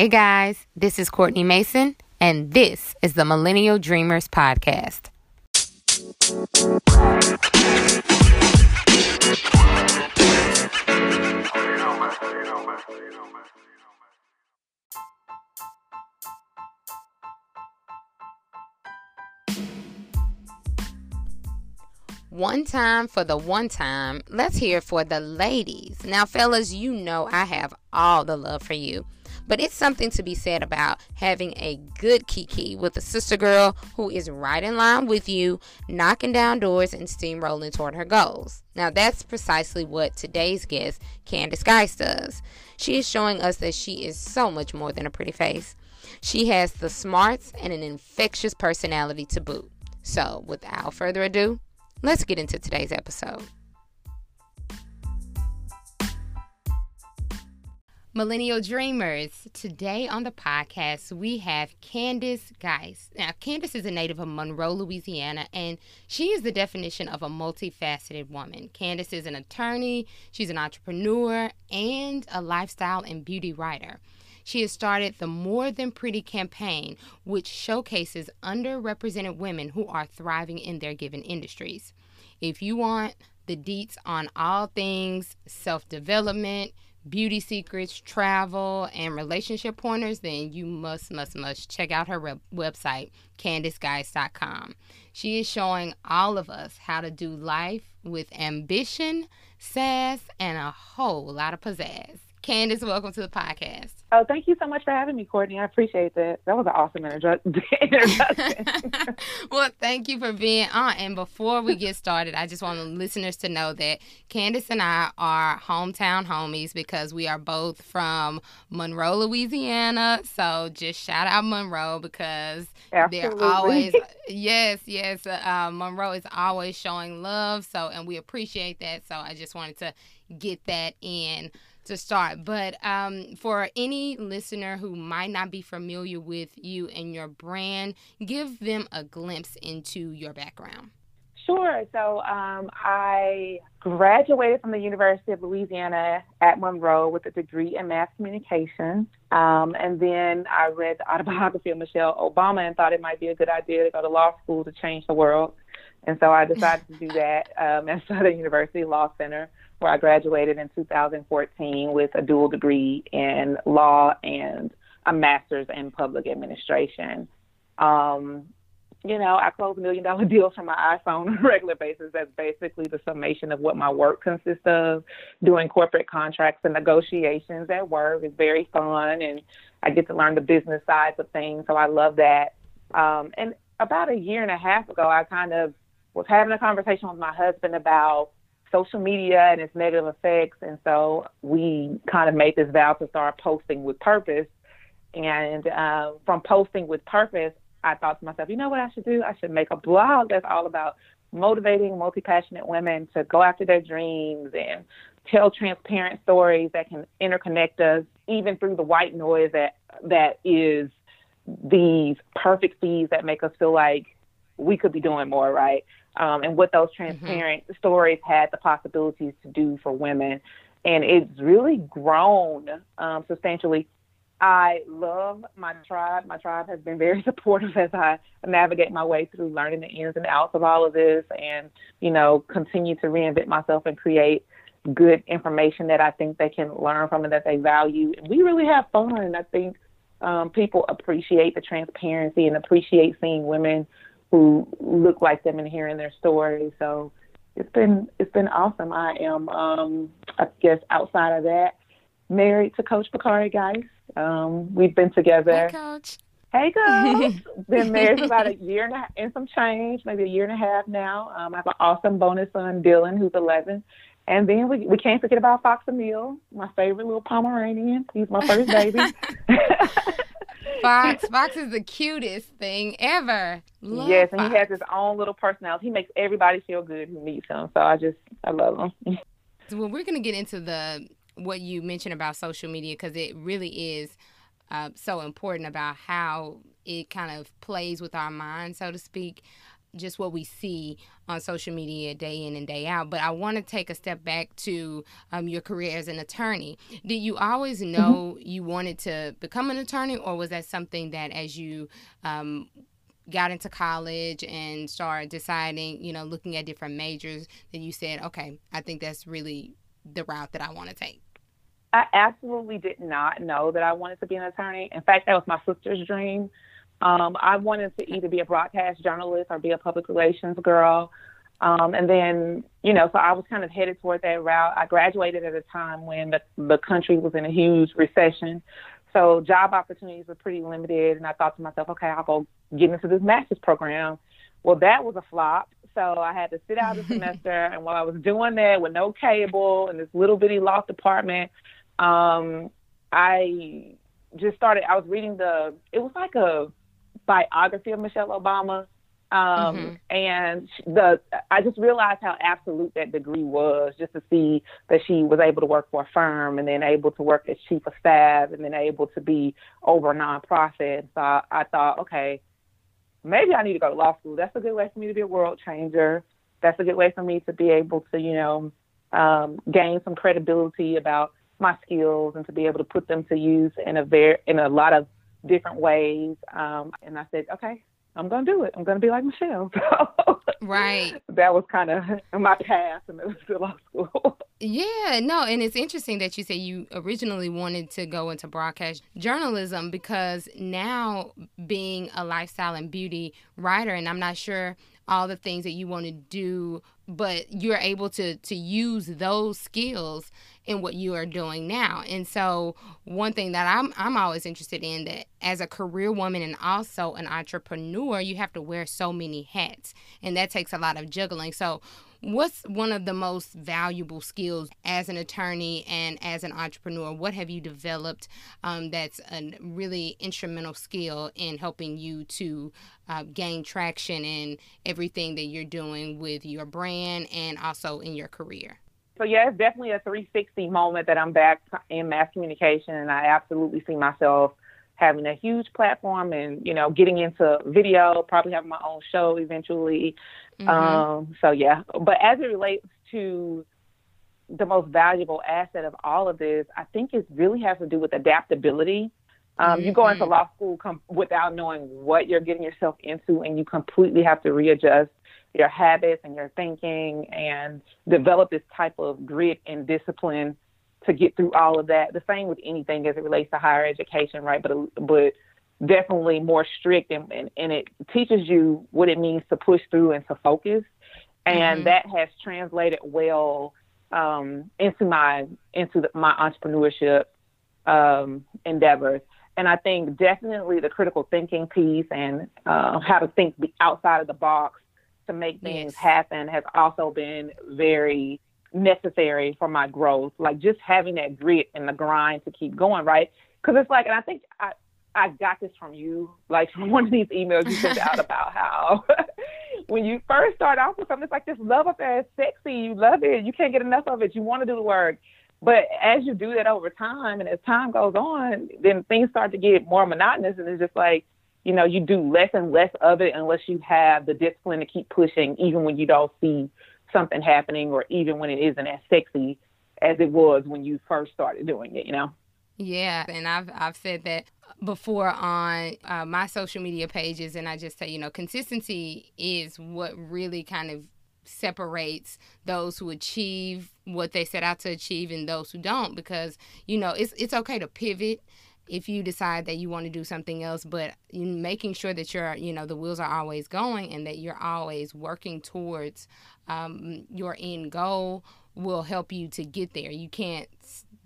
Hey guys, this is Courtney Mason, and this is the Millennial Dreamers Podcast. One time for the one time, let's hear for the ladies. Now, fellas, you know I have all the love for you. But it's something to be said about having a good Kiki with a sister girl who is right in line with you, knocking down doors and steamrolling toward her goals. Now, that's precisely what today's guest, Kandice Guice, does. She is showing us that she is so much more than a pretty face. She has the smarts and an infectious personality to boot. So, without further ado, let's get into today's episode. Millennial Dreamers. Today on the podcast, we have Kandice Guice. Now, Kandice is a native of Monroe, Louisiana, and she is the definition of a multifaceted woman. Kandice is an attorney, she's an entrepreneur, and a lifestyle and beauty writer. She has started the More Than Pretty campaign, which showcases underrepresented women who are thriving in their given industries. If you want the deets on all things self development, beauty secrets, travel, and relationship pointers, then you must, must, must check out her website, KandiceGuice.com. She is showing all of us how to do life with ambition, sass, and a whole lot of pizzazz. Kandice, welcome to the podcast. Oh, thank you so much for having me, Courtney. I appreciate that. That was an awesome introduction. well, thank you for being on. And before we get started, I just want the listeners to know that Kandice and I are hometown homies because we are both from Monroe, Louisiana. So just shout out Monroe because Absolutely. they're always, yes, yes. Uh, Monroe is always showing love. So, and we appreciate that. So I just wanted to get that in to start. But um, for any listener who might not be familiar with you and your brand, give them a glimpse into your background. Sure. So um, I graduated from the University of Louisiana at Monroe with a degree in mass communication. Um, and then I read the autobiography of Michelle Obama and thought it might be a good idea to go to law school to change the world. And so I decided to do that um, at Southern University Law Center where I graduated in 2014 with a dual degree in law and a master's in public administration. Um, you know, I close million dollar deals from my iPhone on a regular basis. That's basically the summation of what my work consists of. Doing corporate contracts and negotiations at work is very fun, and I get to learn the business sides of things. So I love that. Um, and about a year and a half ago, I kind of was having a conversation with my husband about social media and its negative effects. And so we kind of made this vow to start posting with purpose. And uh, from posting with purpose, I thought to myself, you know what I should do? I should make a blog that's all about motivating multi passionate women to go after their dreams and tell transparent stories that can interconnect us even through the white noise that that is these perfect feeds that make us feel like we could be doing more, right? Um, and what those mm-hmm. transparent mm-hmm. stories had the possibilities to do for women. And it's really grown um, substantially. I love my tribe. My tribe has been very supportive as I navigate my way through learning the ins and outs of all of this and, you know, continue to reinvent myself and create good information that I think they can learn from and that they value. And we really have fun. And I think um, people appreciate the transparency and appreciate seeing women who look like them and hearing their stories. So it's been it's been awesome. I am um, I guess outside of that, married to Coach Bakari Guice. Um, we've been together. Hey, Coach. Hey, Coach. been married for about a year and, a, and some change, maybe a year and a half now. Um, I have an awesome bonus son, Dylan, who's 11. And then we we can't forget about Fox Emil, my favorite little Pomeranian. He's my first baby. Fox. Fox is the cutest thing ever. Love yes, and Fox. he has his own little personality. He makes everybody feel good who meets him. So I just I love him. so well, we're gonna get into the what you mentioned about social media because it really is uh, so important about how it kind of plays with our mind, so to speak. Just what we see on social media day in and day out. But I want to take a step back to um, your career as an attorney. Did you always mm-hmm. know mm-hmm. you wanted to become an attorney, or was that something that as you um, got into college and started deciding, you know, looking at different majors, that you said, okay, I think that's really the route that I want to take? I absolutely did not know that I wanted to be an attorney. In fact, that was my sister's dream. Um, I wanted to either be a broadcast journalist or be a public relations girl. Um, and then, you know, so I was kind of headed toward that route. I graduated at a time when the, the country was in a huge recession. So job opportunities were pretty limited. And I thought to myself, okay, I'll go get into this master's program. Well, that was a flop. So I had to sit out a semester. and while I was doing that with no cable in this little bitty loft apartment, um, I just started, I was reading the, it was like a biography of Michelle Obama. Um, mm-hmm. and the, I just realized how absolute that degree was just to see that she was able to work for a firm and then able to work as chief of staff and then able to be over a nonprofit. So I, I thought, okay, maybe I need to go to law school. That's a good way for me to be a world changer. That's a good way for me to be able to, you know, um, gain some credibility about my skills and to be able to put them to use in a very in a lot of different ways. Um, and I said, okay, I'm going to do it. I'm going to be like Michelle. right. That was kind of my path and it was to law school. Yeah, no, and it's interesting that you say you originally wanted to go into broadcast journalism because now being a lifestyle and beauty writer, and I'm not sure all the things that you want to do, but you're able to to use those skills in what you are doing now. And so one thing that I'm I'm always interested in that as a career woman and also an entrepreneur, you have to wear so many hats and that takes a lot of juggling. So what's one of the most valuable skills as an attorney and as an entrepreneur? What have you developed um, that's a really instrumental skill in helping you to uh, gain traction in everything that you're doing with your brand and also in your career? so yeah, it's definitely a 360 moment that I'm back in mass communication, and I absolutely see myself having a huge platform and you know getting into video, probably having my own show eventually. Mm-hmm. Um, so yeah, but as it relates to the most valuable asset of all of this, I think it really has to do with adaptability. Um, mm-hmm. You go into mm-hmm. law school com- without knowing what you're getting yourself into, and you completely have to readjust your habits and your thinking and develop this type of grit and discipline to get through all of that. The same with anything as it relates to higher education, right? But but definitely more strict and, and, and it teaches you what it means to push through and to focus. And mm-hmm. that has translated well um, into my into the, my entrepreneurship um, endeavors. And I think definitely the critical thinking piece and uh, how to think outside of the box to make things yes. happen has also been very necessary for my growth. Like just having that grit and the grind to keep going, right? Because it's like, and I think I I got this from you, like from one of these emails you sent out about how when you first start off with something, it's like this love affair, it's sexy, you love it, you can't get enough of it, you want to do the work. But as you do that over time and as time goes on, then things start to get more monotonous and it's just like you know, you do less and less of it unless you have the discipline to keep pushing, even when you don't see something happening or even when it isn't as sexy as it was when you first started doing it, you know? Yeah, and I've I've said that before on uh, my social media pages, and I just say, you know, consistency is what really kind of separates those who achieve what they set out to achieve and those who don't, because you know it's it's okay to pivot if you decide that you want to do something else, but making sure that you're, you know, the wheels are always going and that you're always working towards um, your end goal will help you to get there. You can't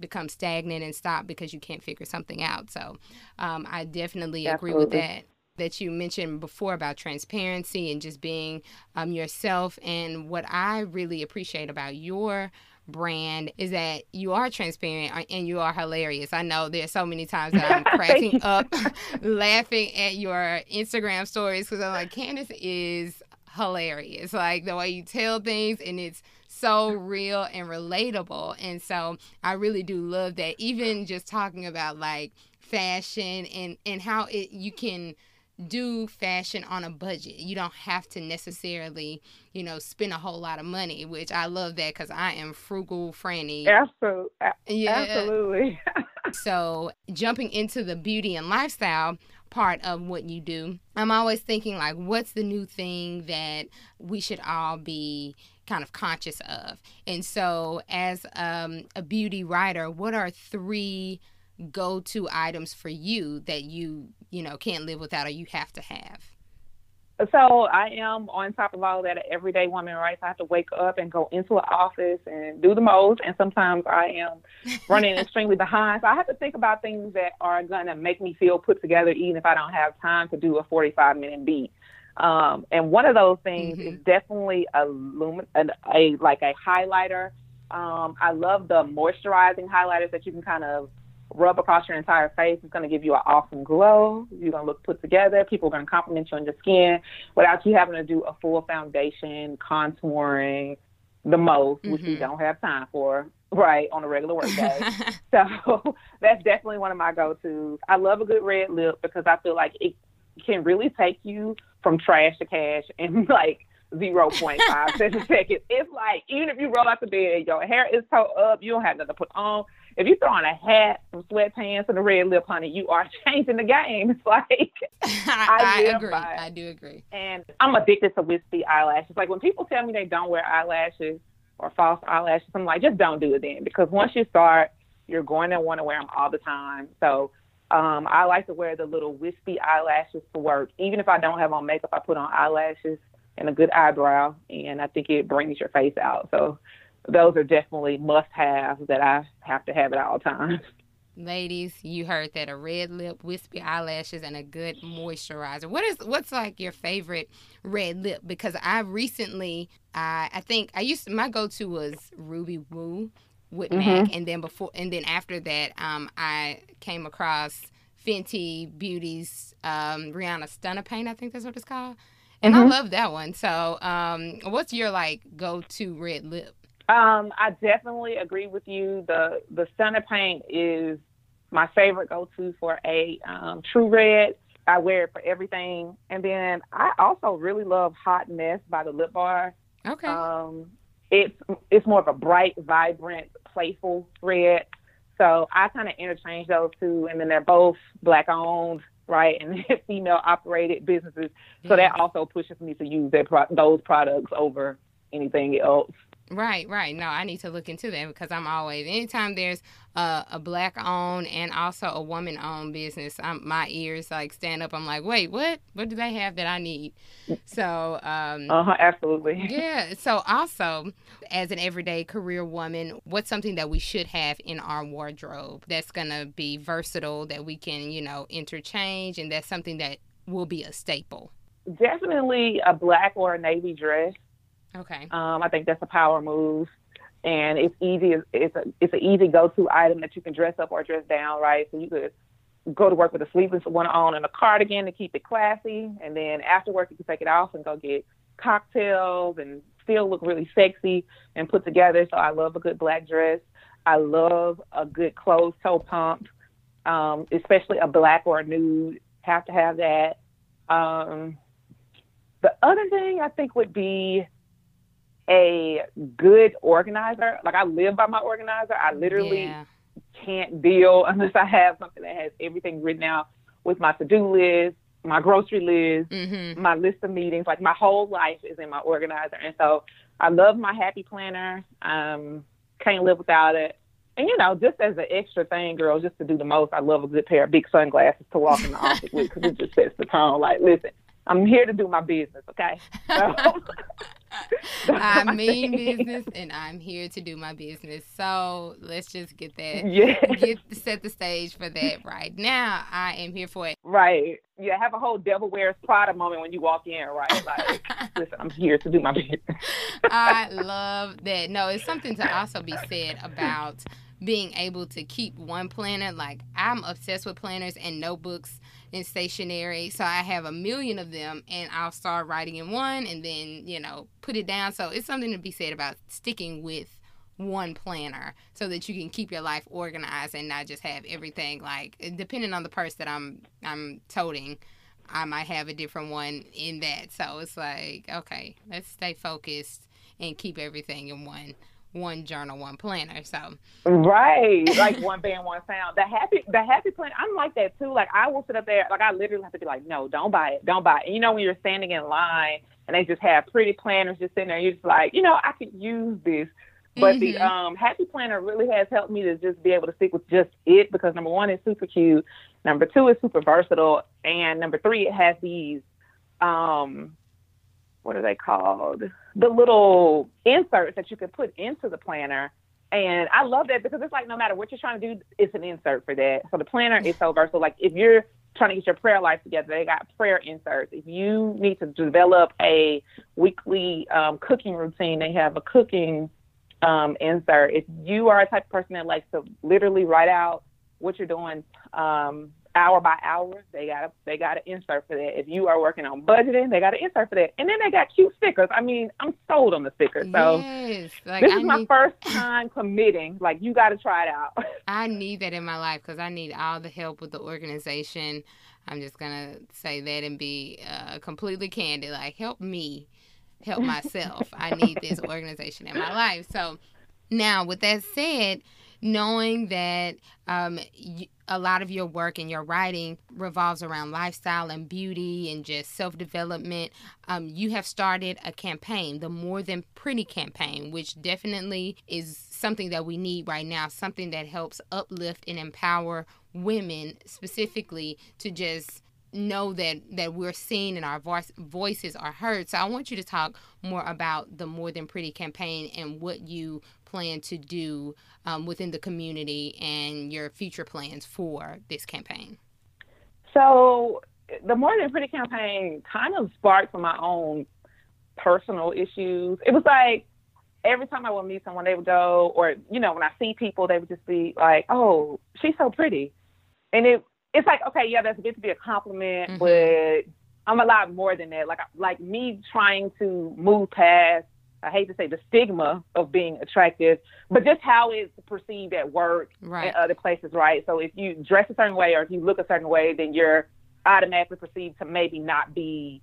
become stagnant and stop because you can't figure something out. So um, I definitely agree with that that you mentioned before about transparency and just being um, yourself. And what I really appreciate about your brand is that you are transparent uh, and you are hilarious. I know there's so many times that I'm cracking up laughing at your Instagram stories because I'm like, Kandice is hilarious. Like the way you tell things and it's so real and relatable. And so I really do love that. Even just talking about like fashion and and how it you can do fashion on a budget. You don't have to necessarily, you know, spend a whole lot of money, which I love that because I am frugal, Franny. Absolutely. Yeah. Absolutely. so, jumping into the beauty and lifestyle part of what you do, I'm always thinking, like, what's the new thing that we should all be kind of conscious of? And so, as um, a beauty writer, what are three go to items for you that you you know can't live without or you have to have so I am on top of all that everyday woman, right? So I have to wake up and go into an office and do the most. And sometimes I am running extremely behind. So I have to think about things that are going to make me feel put together, even if I don't have time to do a 45 minute beat. Um, and one of those things mm-hmm. is definitely a, lumin- a, a like a highlighter. Um, I love the moisturizing highlighters that you can kind of rub across your entire face. It's going to give you an awesome glow. You're going to look put together. People are going to compliment you on your skin without you having to do a full foundation, contouring, the most, mm-hmm. which we mm-hmm. don't have time for, right, on a regular work day. so that's definitely one of my go-tos. I love a good red lip because I feel like it can really take you from trash to cash in like 0.5 seconds. It's like, even if you roll out the bed, your hair is toe up, you don't have nothing to put on if you throw on a hat, some sweatpants, and a red lip, honey, you are changing the game. It's like I, I agree. I do agree. And I'm addicted to wispy eyelashes. Like when people tell me they don't wear eyelashes or false eyelashes, I'm like, just don't do it then, because once you start, you're going to want to wear them all the time. So um, I like to wear the little wispy eyelashes to work. Even if I don't have on makeup, I put on eyelashes and a good eyebrow, and I think it brings your face out. So those are definitely must haves that I have to have at all times. Ladies, you heard that a red lip, wispy eyelashes, and a good moisturizer. What is what's like your favorite red lip? Because I recently, I I think I used to, my go to was Ruby Woo with mm-hmm. MAC, and then before and then after that, um, I came across Fenty Beauty's um, Rihanna Stunna Paint. I think that's what it's called, and mm-hmm. I love that one. So, um, what's your like go to red lip? Um, I definitely agree with you. The the Stunna paint is my favorite go to for a um, true red. I wear it for everything. And then I also really love Hot Mess by the Lip Bar. Okay. Um, it's it's more of a bright, vibrant, playful red. So I kind of interchange those two, and then they're both black owned, right, and female operated businesses. So that also pushes me to use their pro- those products over anything else. Right, right. No, I need to look into that because I'm always anytime there's a, a black owned and also a woman owned business, I'm, my ears like stand up. I'm like, wait, what? What do they have that I need? So, um, uh huh, absolutely. Yeah. So also, as an everyday career woman, what's something that we should have in our wardrobe that's gonna be versatile that we can, you know, interchange, and that's something that will be a staple. Definitely a black or a navy dress. Okay. Um, I think that's a power move, and it's easy. It's a it's an easy go to item that you can dress up or dress down, right? So you could go to work with a sleeveless one on and a cardigan to keep it classy, and then after work you can take it off and go get cocktails and still look really sexy and put together. So I love a good black dress. I love a good closed toe pump, um, especially a black or a nude. Have to have that. Um, the other thing I think would be a good organizer. Like I live by my organizer. I literally yeah. can't deal unless I have something that has everything written out with my to-do list, my grocery list, mm-hmm. my list of meetings. Like my whole life is in my organizer, and so I love my happy planner. Um, can't live without it. And you know, just as an extra thing, girl, just to do the most, I love a good pair of big sunglasses to walk in the office with because it just sets the tone. Like, listen, I'm here to do my business, okay? So, I mean business, and I'm here to do my business. So let's just get that. Yeah. Get set the stage for that right now. I am here for it. Right. Yeah. Have a whole Devil Wears Prada moment when you walk in. Right. Like, listen, I'm here to do my business. I love that. No, it's something to also be said about being able to keep one planner. Like I'm obsessed with planners and notebooks and stationery. So I have a million of them and I'll start writing in one and then, you know, put it down. So it's something to be said about sticking with one planner so that you can keep your life organized and not just have everything like depending on the purse that I'm I'm toting I might have a different one in that. So it's like, okay, let's stay focused and keep everything in one one journal, one planner. So right, like one band, one sound. The happy, the happy planner. I'm like that too. Like I will sit up there, like I literally have to be like, no, don't buy it, don't buy it. And you know when you're standing in line and they just have pretty planners just sitting there, you're just like, you know, I could use this. But mm-hmm. the um, happy planner really has helped me to just be able to stick with just it because number one, it's super cute. Number two, it's super versatile, and number three, it has these um, what are they called? The little inserts that you could put into the planner. And I love that because it's like no matter what you're trying to do, it's an insert for that. So the planner is so versatile. Like if you're trying to get your prayer life together, they got prayer inserts. If you need to develop a weekly um, cooking routine, they have a cooking um, insert. If you are a type of person that likes to literally write out what you're doing um, hour by hour. They got a, they got an insert for that. If you are working on budgeting, they got an insert for that. And then they got cute stickers. I mean, I'm sold on the stickers. So yes, like this I is need... my first time committing. Like you got to try it out. I need that in my life because I need all the help with the organization. I'm just gonna say that and be uh, completely candid. Like help me, help myself. I need this organization in my life. So now, with that said knowing that um, a lot of your work and your writing revolves around lifestyle and beauty and just self development, um, you have started a campaign, the More Than Pretty campaign, which definitely is something that we need right now, something that helps uplift and empower women specifically to just know that that we're seen and our voice, voices are heard. So I want you to talk more about the More Than Pretty campaign and what you plan to do um, within the community and your future plans for this campaign. So the More Than Pretty campaign kind of sparked from my own personal issues. It was like every time I would meet someone, they would go, or you know, when I see people, they would just be like, "Oh, she's so pretty," and it it's like, okay, yeah, that's good to be a compliment, mm-hmm. but I'm a lot more than that. Like, like me trying to move past. I hate to say the stigma of being attractive, but just how it's perceived at work right. and other places, right? So if you dress a certain way or if you look a certain way, then you're automatically perceived to maybe not be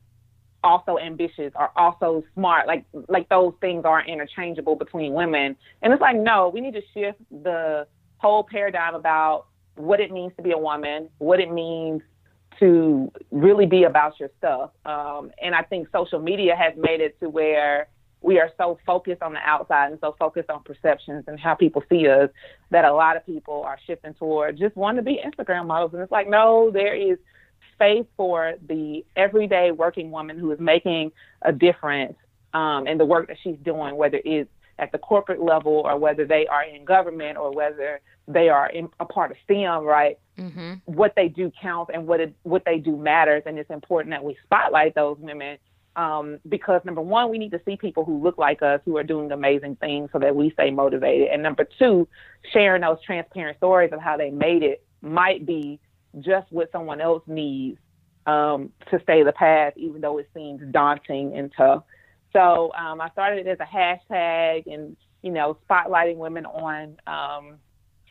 also ambitious or also smart. Like like those things are interchangeable between women. And it's like, no, we need to shift the whole paradigm about what it means to be a woman, what it means to really be about your stuff. Um, and I think social media has made it to where we are so focused on the outside and so focused on perceptions and how people see us that a lot of people are shifting toward just wanting to be Instagram models. And it's like, no, there is space for the everyday working woman who is making a difference um, in the work that she's doing, whether it's at the corporate level or whether they are in government or whether they are in, a part of STEM, right? Mm-hmm. What they do counts and what it, what they do matters, and it's important that we spotlight those women um, because number one, we need to see people who look like us who are doing amazing things so that we stay motivated, and number two, sharing those transparent stories of how they made it might be just what someone else needs um, to stay the path, even though it seems daunting and tough. So um, I started it as a hashtag and, you know, spotlighting women on um,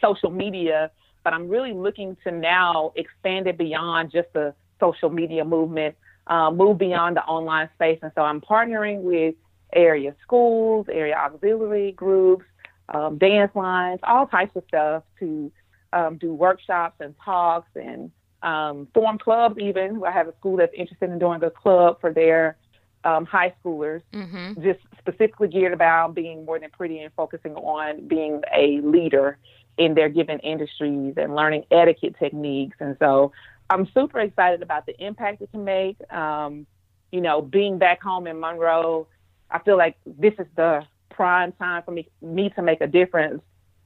social media, but I'm really looking to now expand it beyond just the social media movement, uh, move beyond the online space. And so I'm partnering with area schools, area auxiliary groups, um, dance lines, all types of stuff to um, do workshops and talks and um, form clubs even. I have a school that's interested in doing a club for their um, high schoolers, mm-hmm. just specifically geared about being more than pretty and focusing on being a leader in their given industries and learning etiquette techniques. And so I'm super excited about the impact it can make. Um, you know, being back home in Monroe, I feel like this is the prime time for me, me to make a difference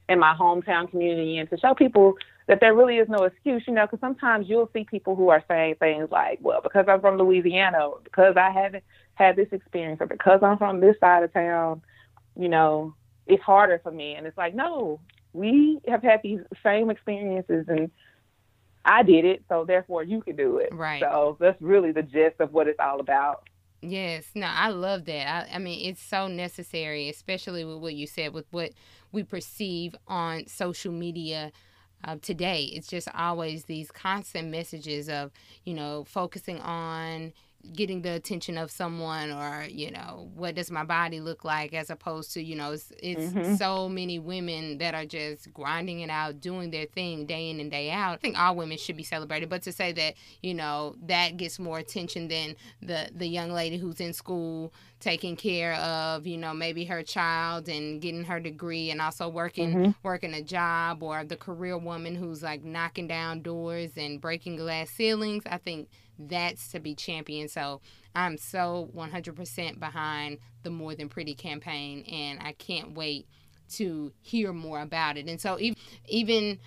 in my hometown community and to show people that there really is no excuse, you know, because sometimes you'll see people who are saying things like, well, because I'm from Louisiana, because I haven't had this experience, or because I'm from this side of town, you know, it's harder for me. And it's like, no, we have had these same experiences and I did it, so therefore you can do it. Right. So that's really the gist of what it's all about. Yes, no, I love that. I, I, mean, it's so necessary, especially with what you said, with what we perceive on social media uh, today. It's just always these constant messages of, you know, focusing on getting the attention of someone or you know what does my body look like as opposed to you know it's, it's mm-hmm. so many women that are just grinding it out doing their thing day in and day out i think all women should be celebrated but to say that you know that gets more attention than the the young lady who's in school taking care of you know maybe her child and getting her degree and also working mm-hmm. working a job or the career woman who's like knocking down doors and breaking glass ceilings i think that's to be championed. So I'm so 100% behind the More Than Pretty campaign, and I can't wait to hear more about it. And so even even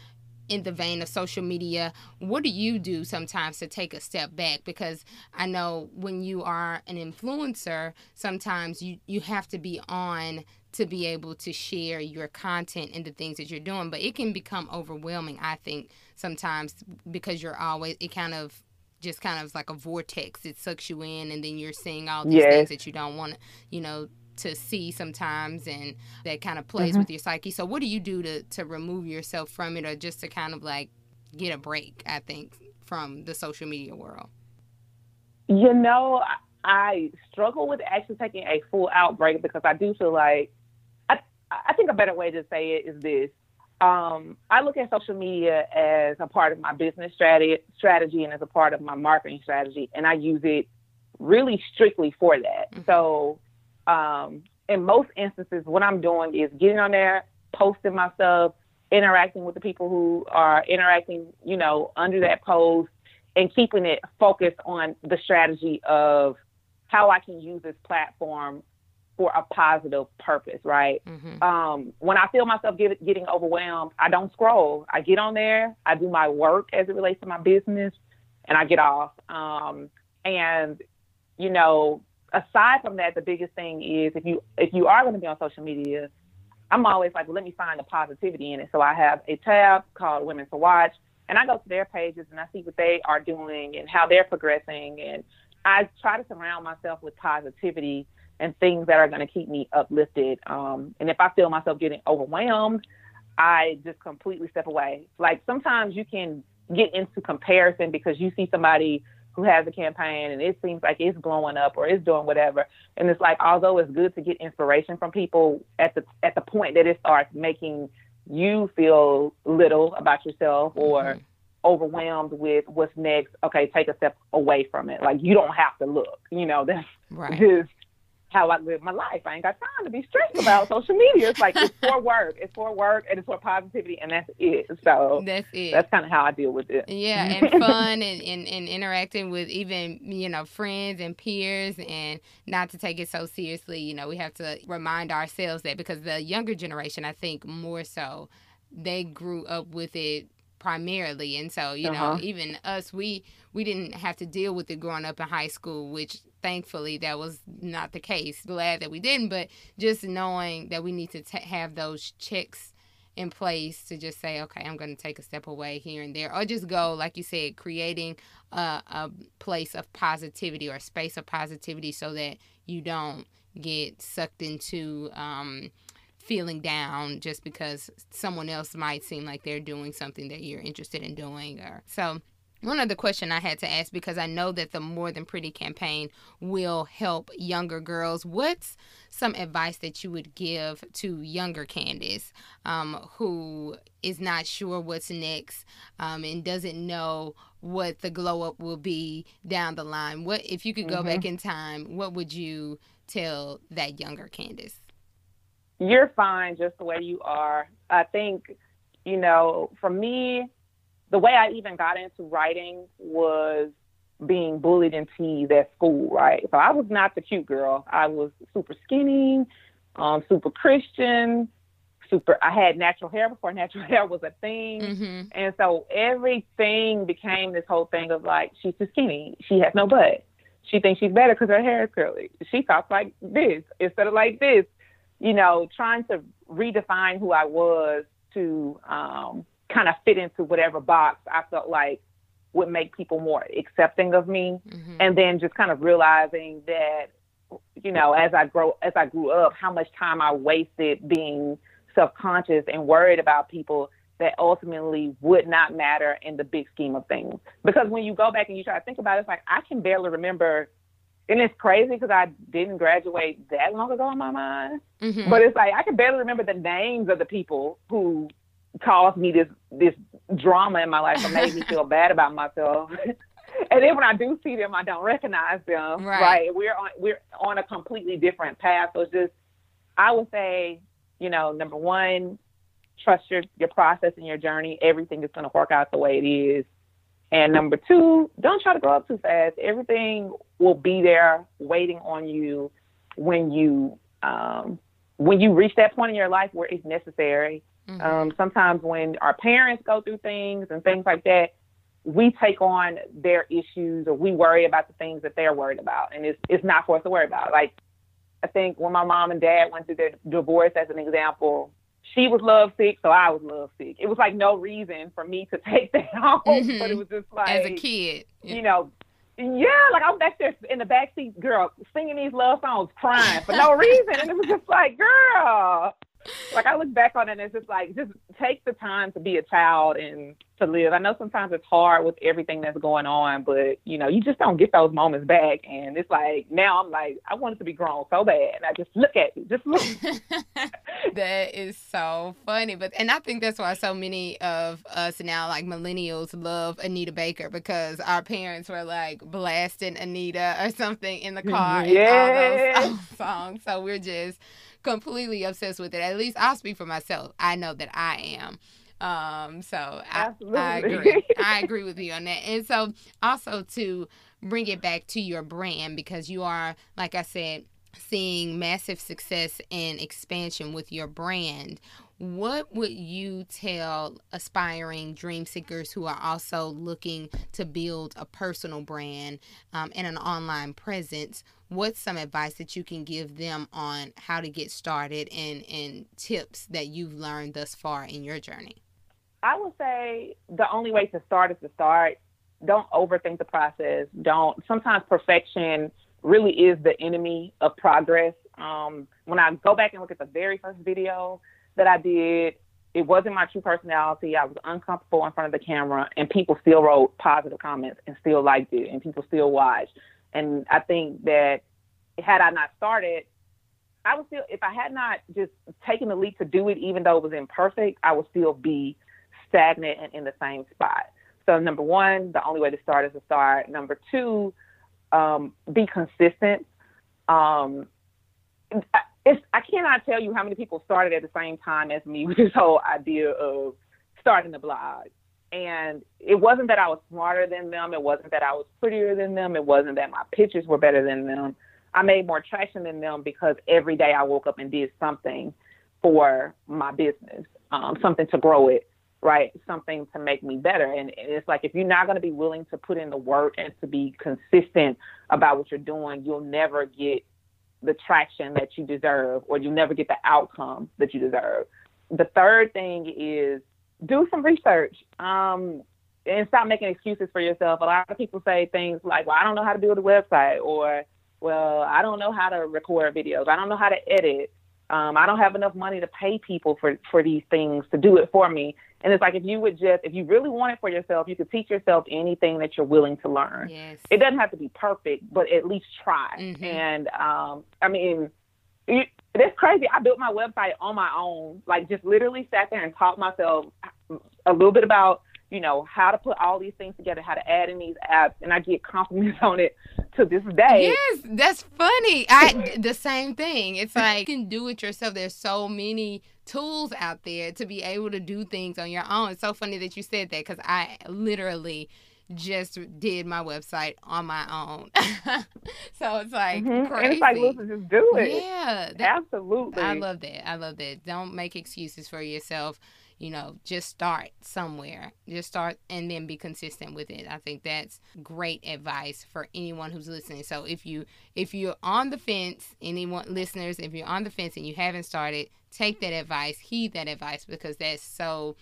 in the vein of social media, what do you do sometimes to take a step back? Because I know when you are an influencer, sometimes you, you have to be on to be able to share your content and the things that you're doing. But it can become overwhelming, I think, sometimes because you're always, it kind of just kind of like a vortex. It sucks you in, and then you're seeing all these yes. things that you don't want to, you know, to see sometimes, and that kind of plays mm-hmm. with your psyche. So, what do you do to to remove yourself from it, or just to kind of like get a break? I think from the social media world. You know, I struggle with actually taking a full outbreak because I do feel like I I think a better way to say it is this um, I look at social media as a part of my business strategy, strategy and as a part of my marketing strategy, and I use it really strictly for that. Mm-hmm. So, um, in most instances, what I'm doing is getting on there, posting my stuff, interacting with the people who are interacting, you know, under that post, and keeping it focused on the strategy of how I can use this platform for a positive purpose, right? Mm-hmm. Um, when I feel myself get, getting overwhelmed, I don't scroll. I get on there, I do my work as it relates to my business, and I get off. Um, and you know, aside from that, the biggest thing is if you if you are going to be on social media, I'm always like, let me find the positivity in it. So I have a tab called Women to Watch, and I go to their pages and I see what they are doing and how they're progressing, and I try to surround myself with positivity and things that are going to keep me uplifted. Um, and if I feel myself getting overwhelmed, I just completely step away. Like sometimes you can get into comparison because you see somebody who has a campaign and it seems like it's blowing up or it's doing whatever. And it's like although it's good to get inspiration from people at the at the point that it starts making you feel little about yourself or mm-hmm. overwhelmed with what's next, okay, take a step away from it. Like you don't have to look. You know, that's right. just how I live my life. I ain't got time to be stressed about social media. It's like it's for work. It's for work and it's for positivity and that's it. So that's it. That's kind of how I deal with it. Yeah, and fun and, and, and interacting with even, you know, friends and peers and not to take it so seriously. You know, we have to remind ourselves that because the younger generation, I think more so, they grew up with it primarily and so you uh-huh. know even us we we didn't have to deal with it growing up in high school which thankfully that was not the case. Glad that we didn't but just knowing that we need to t- have those checks in place to just say okay i'm going to take a step away here and there or just go like you said creating a, a place of positivity or a space of positivity so that you don't get sucked into um, feeling down just because someone else might seem like they're doing something that you're interested in doing or so one other question I had to ask because I know that the More Than Pretty campaign will help younger girls. What's some advice that you would give to younger Kandice um, who is not sure what's next um, and doesn't know what the glow up will be down the line? What if you could go mm-hmm. back in time? What would you tell that younger Kandice? You're fine just the way you are. I think, you know, for me, the way I even got into writing was being bullied and teased at school, right? So I was not the cute girl. I was super skinny, um, super Christian, super. I had natural hair before natural hair was a thing, mm-hmm. and so everything became this whole thing of like, she's too skinny. She has no butt. She thinks she's better because her hair is curly. She talks like this instead of like this you know, trying to redefine who I was to um, kind of fit into whatever box I felt like would make people more accepting of me. Mm-hmm. And then just kind of realizing that, you know, as I grow, as I grew up, how much time I wasted being self-conscious and worried about people that ultimately would not matter in the big scheme of things. Because when you go back and you try to think about it, it's like I can barely remember, and it's crazy because I didn't graduate that long ago in my mind. Mm-hmm. But it's like I can barely remember the names of the people who caused me this this drama in my life or made me feel bad about myself. and then when I do see them, I don't recognize them. Right. right. We're on we're on a completely different path. So it's just I would say, you know, number one, trust your your process and your journey. Everything is going to work out the way it is. And number two, don't try to grow up too fast. Everything will be there waiting on you when you um, when you reach that point in your life where it's necessary. Mm-hmm. Um, sometimes when our parents go through things and things like that, we take on their issues or we worry about the things that they're worried about, and it's it's not for us to worry about. Like I think when my mom and dad went through their divorce, as an example, she was love sick, so I was love sick. It was like no reason for me to take that home, mm-hmm. but it was just like as a kid, yeah. you know. Yeah, like I'm back there in the back seat, girl, singing these love songs, crying for no reason, and it was just like, girl, like I look back on it and it's just like just take the time to be a child and to live. I know sometimes it's hard with everything that's going on, but you know, you just don't get those moments back and it's like now I'm like, I wanted to be grown so bad. And I just look at you. Just look. that is so funny. But and I think that's why so many of us now like millennials love Anita Baker because our parents were like blasting Anita or something in the car yeah. and all those songs. So we're just completely obsessed with it. At least I'll speak for myself. I know that I am. Um, so I, I agree. I agree with you on that. And so also to bring it back to your brand because you are, like I said, seeing massive success and expansion with your brand what would you tell aspiring dream seekers who are also looking to build a personal brand um, and an online presence? What's some advice that you can give them on how to get started and, and tips that you've learned thus far in your journey? I would say the only way to start is to start. Don't overthink the process. Don't sometimes perfection really is the enemy of progress. Um, when i go back and look at the very first video that I did, it wasn't my true personality. I was uncomfortable in front of the camera, and people still wrote positive comments and still liked it, and people still watched. And I think that had I not started, I would still, if I had not just taken the leap to do it, even though it was imperfect, I would still be stagnant and in the same spot. So, number one, the only way to start is to start. Number two, um, be consistent. Um, it's I cannot tell you how many people started at the same time as me with this whole idea of starting the blog. And it wasn't that I was smarter than them. It wasn't that I was prettier than them. It wasn't that my pictures were better than them. I made more traction than them because every day I woke up and did something for my business, um, something to grow it, right? Something to make me better. And, and it's like if you're not going to be willing to put in the work and to be consistent about what you're doing, you'll never get the traction that you deserve or you never get the outcome that you deserve. The third thing is do some research um, and stop making excuses for yourself. A lot of people say things like, well, I don't know how to build a website or, well, I don't know how to record videos. I don't know how to edit. Um, I don't have enough money to pay people for, for these things to do it for me. And it's like if you would just, if you really want it for yourself, you could teach yourself anything that you're willing to learn. Yes. It doesn't have to be perfect, but at least try. Mm-hmm. And um, I mean, it, it's crazy. I built my website on my own, like just literally sat there and taught myself a little bit about you know, how to put all these things together, how to add in these apps, and I get compliments on it to this day. Yes, that's funny. I the same thing. It's like you can do it yourself. There's so many tools out there to be able to do things on your own. It's so funny that you said that because I literally just did my website on my own. so it's like mm-hmm. crazy. And it's like, listen, just do it. Yeah, that, absolutely. I love that. I love that. Don't make excuses for yourself you know, just start somewhere. Just start and then be consistent with it. I think that's great advice for anyone who's listening. So if you if you're on the fence, anyone listeners, if you're on the fence and you haven't started, take that advice, heed that advice because that's so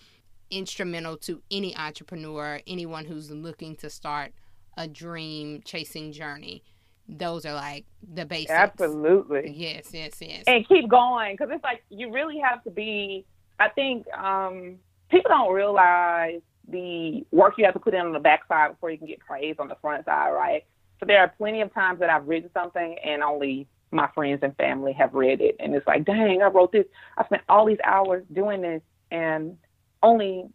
instrumental to any entrepreneur, anyone who's looking to start a dream chasing journey those are like the basics. Absolutely. Yes, yes, yes. And keep going because it's like you really have to be I think um, people don't realize the work you have to put in on the backside before you can get praise on the front side, right? So there are plenty of times that I've written something and only my friends and family have read it. And it's like, dang, I wrote this. I spent all these hours doing this and only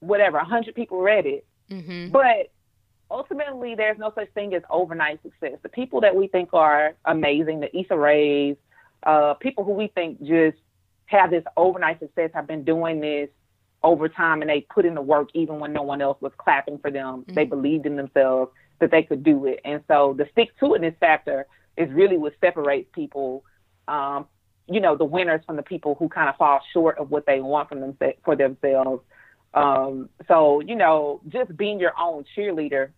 whatever, a 100 people read it. Mm-hmm. But ultimately, there's no such thing as overnight success. The people that we think are amazing, the Issa Raes, uh, people who we think just have this overnight success, I've been doing this over time and they put in the work even when no one else was clapping for them. Mm-hmm. They believed in themselves that they could do it. And so the stick to itness factor is really what separates people, um, you know, the winners from the people who kind of fall short of what they want from them for themselves. Um, so, you know, just being your own cheerleader,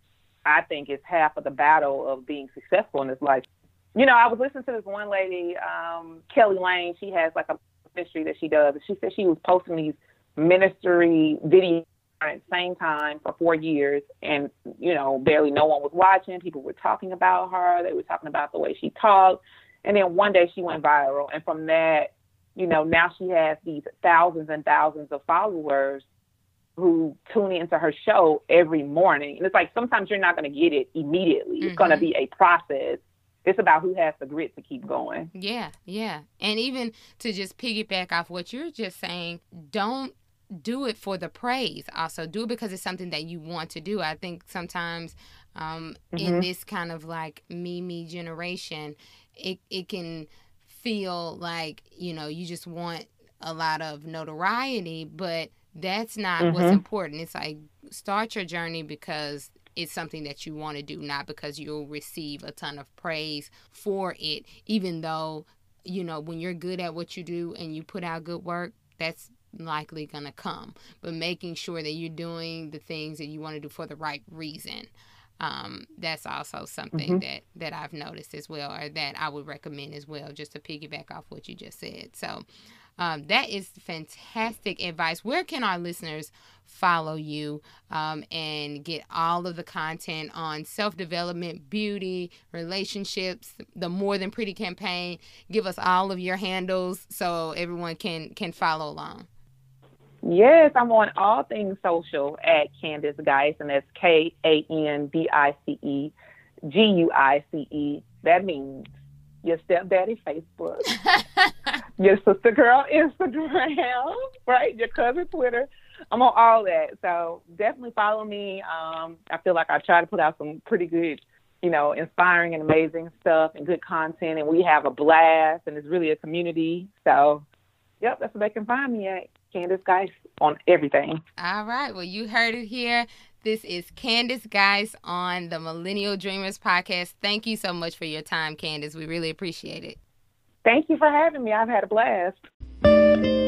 I think is half of the battle of being successful in this life. You know, I was listening to this one lady, um, Kelly Lane. She has like a ministry that she does. She said she was posting these ministry videos at the same time for four years and you know barely no one was watching. People were talking about her. They were talking about the way she talked. And then one day she went viral. And from that you know now she has these thousands and thousands of followers who tune into her show every morning. And it's like sometimes you're not going to get it immediately. Mm-hmm. it's going to be a process it's about who has the grit to keep going. Yeah, yeah. And even to just piggyback off what you're just saying, don't do it for the praise also do it because it's something that you want to do i think sometimes um, mm-hmm. in this kind of like me me generation it, it can feel like you know you just want a lot of notoriety but that's not mm-hmm. what's important it's like start your journey because it's something that you want to do not because you'll receive a ton of praise for it even though you know when you're good at what you do and you put out good work that's likely going to come, but making sure that you're doing the things that you want to do for the right reason. Um, that's also something mm-hmm. that that I've noticed as well, or that I would recommend as well, just to piggyback off what you just said. So um, that is fantastic advice. Where can our listeners follow you um, and get all of the content on self development, beauty, relationships, the More Than Pretty campaign? Give us all of your handles so everyone can can follow along. Yes, I'm on all things social at Kandice Guice, and that's K A N D I C E G U I C E. That means your stepdaddy Facebook, your sister girl Instagram, right? Your cousin Twitter. I'm on all that. So definitely follow me. Um, I feel like I try to put out some pretty good, you know, inspiring and amazing stuff and good content. And we have a blast and it's really a community. So, yep, that's where they can find me at. Kandice Guice on everything. All right. Well, you heard it here. This is Kandice Guice on the Millennial Dreamers podcast. Thank you so much for your time, Kandice. We really appreciate it. Thank you for having me. I've had a blast.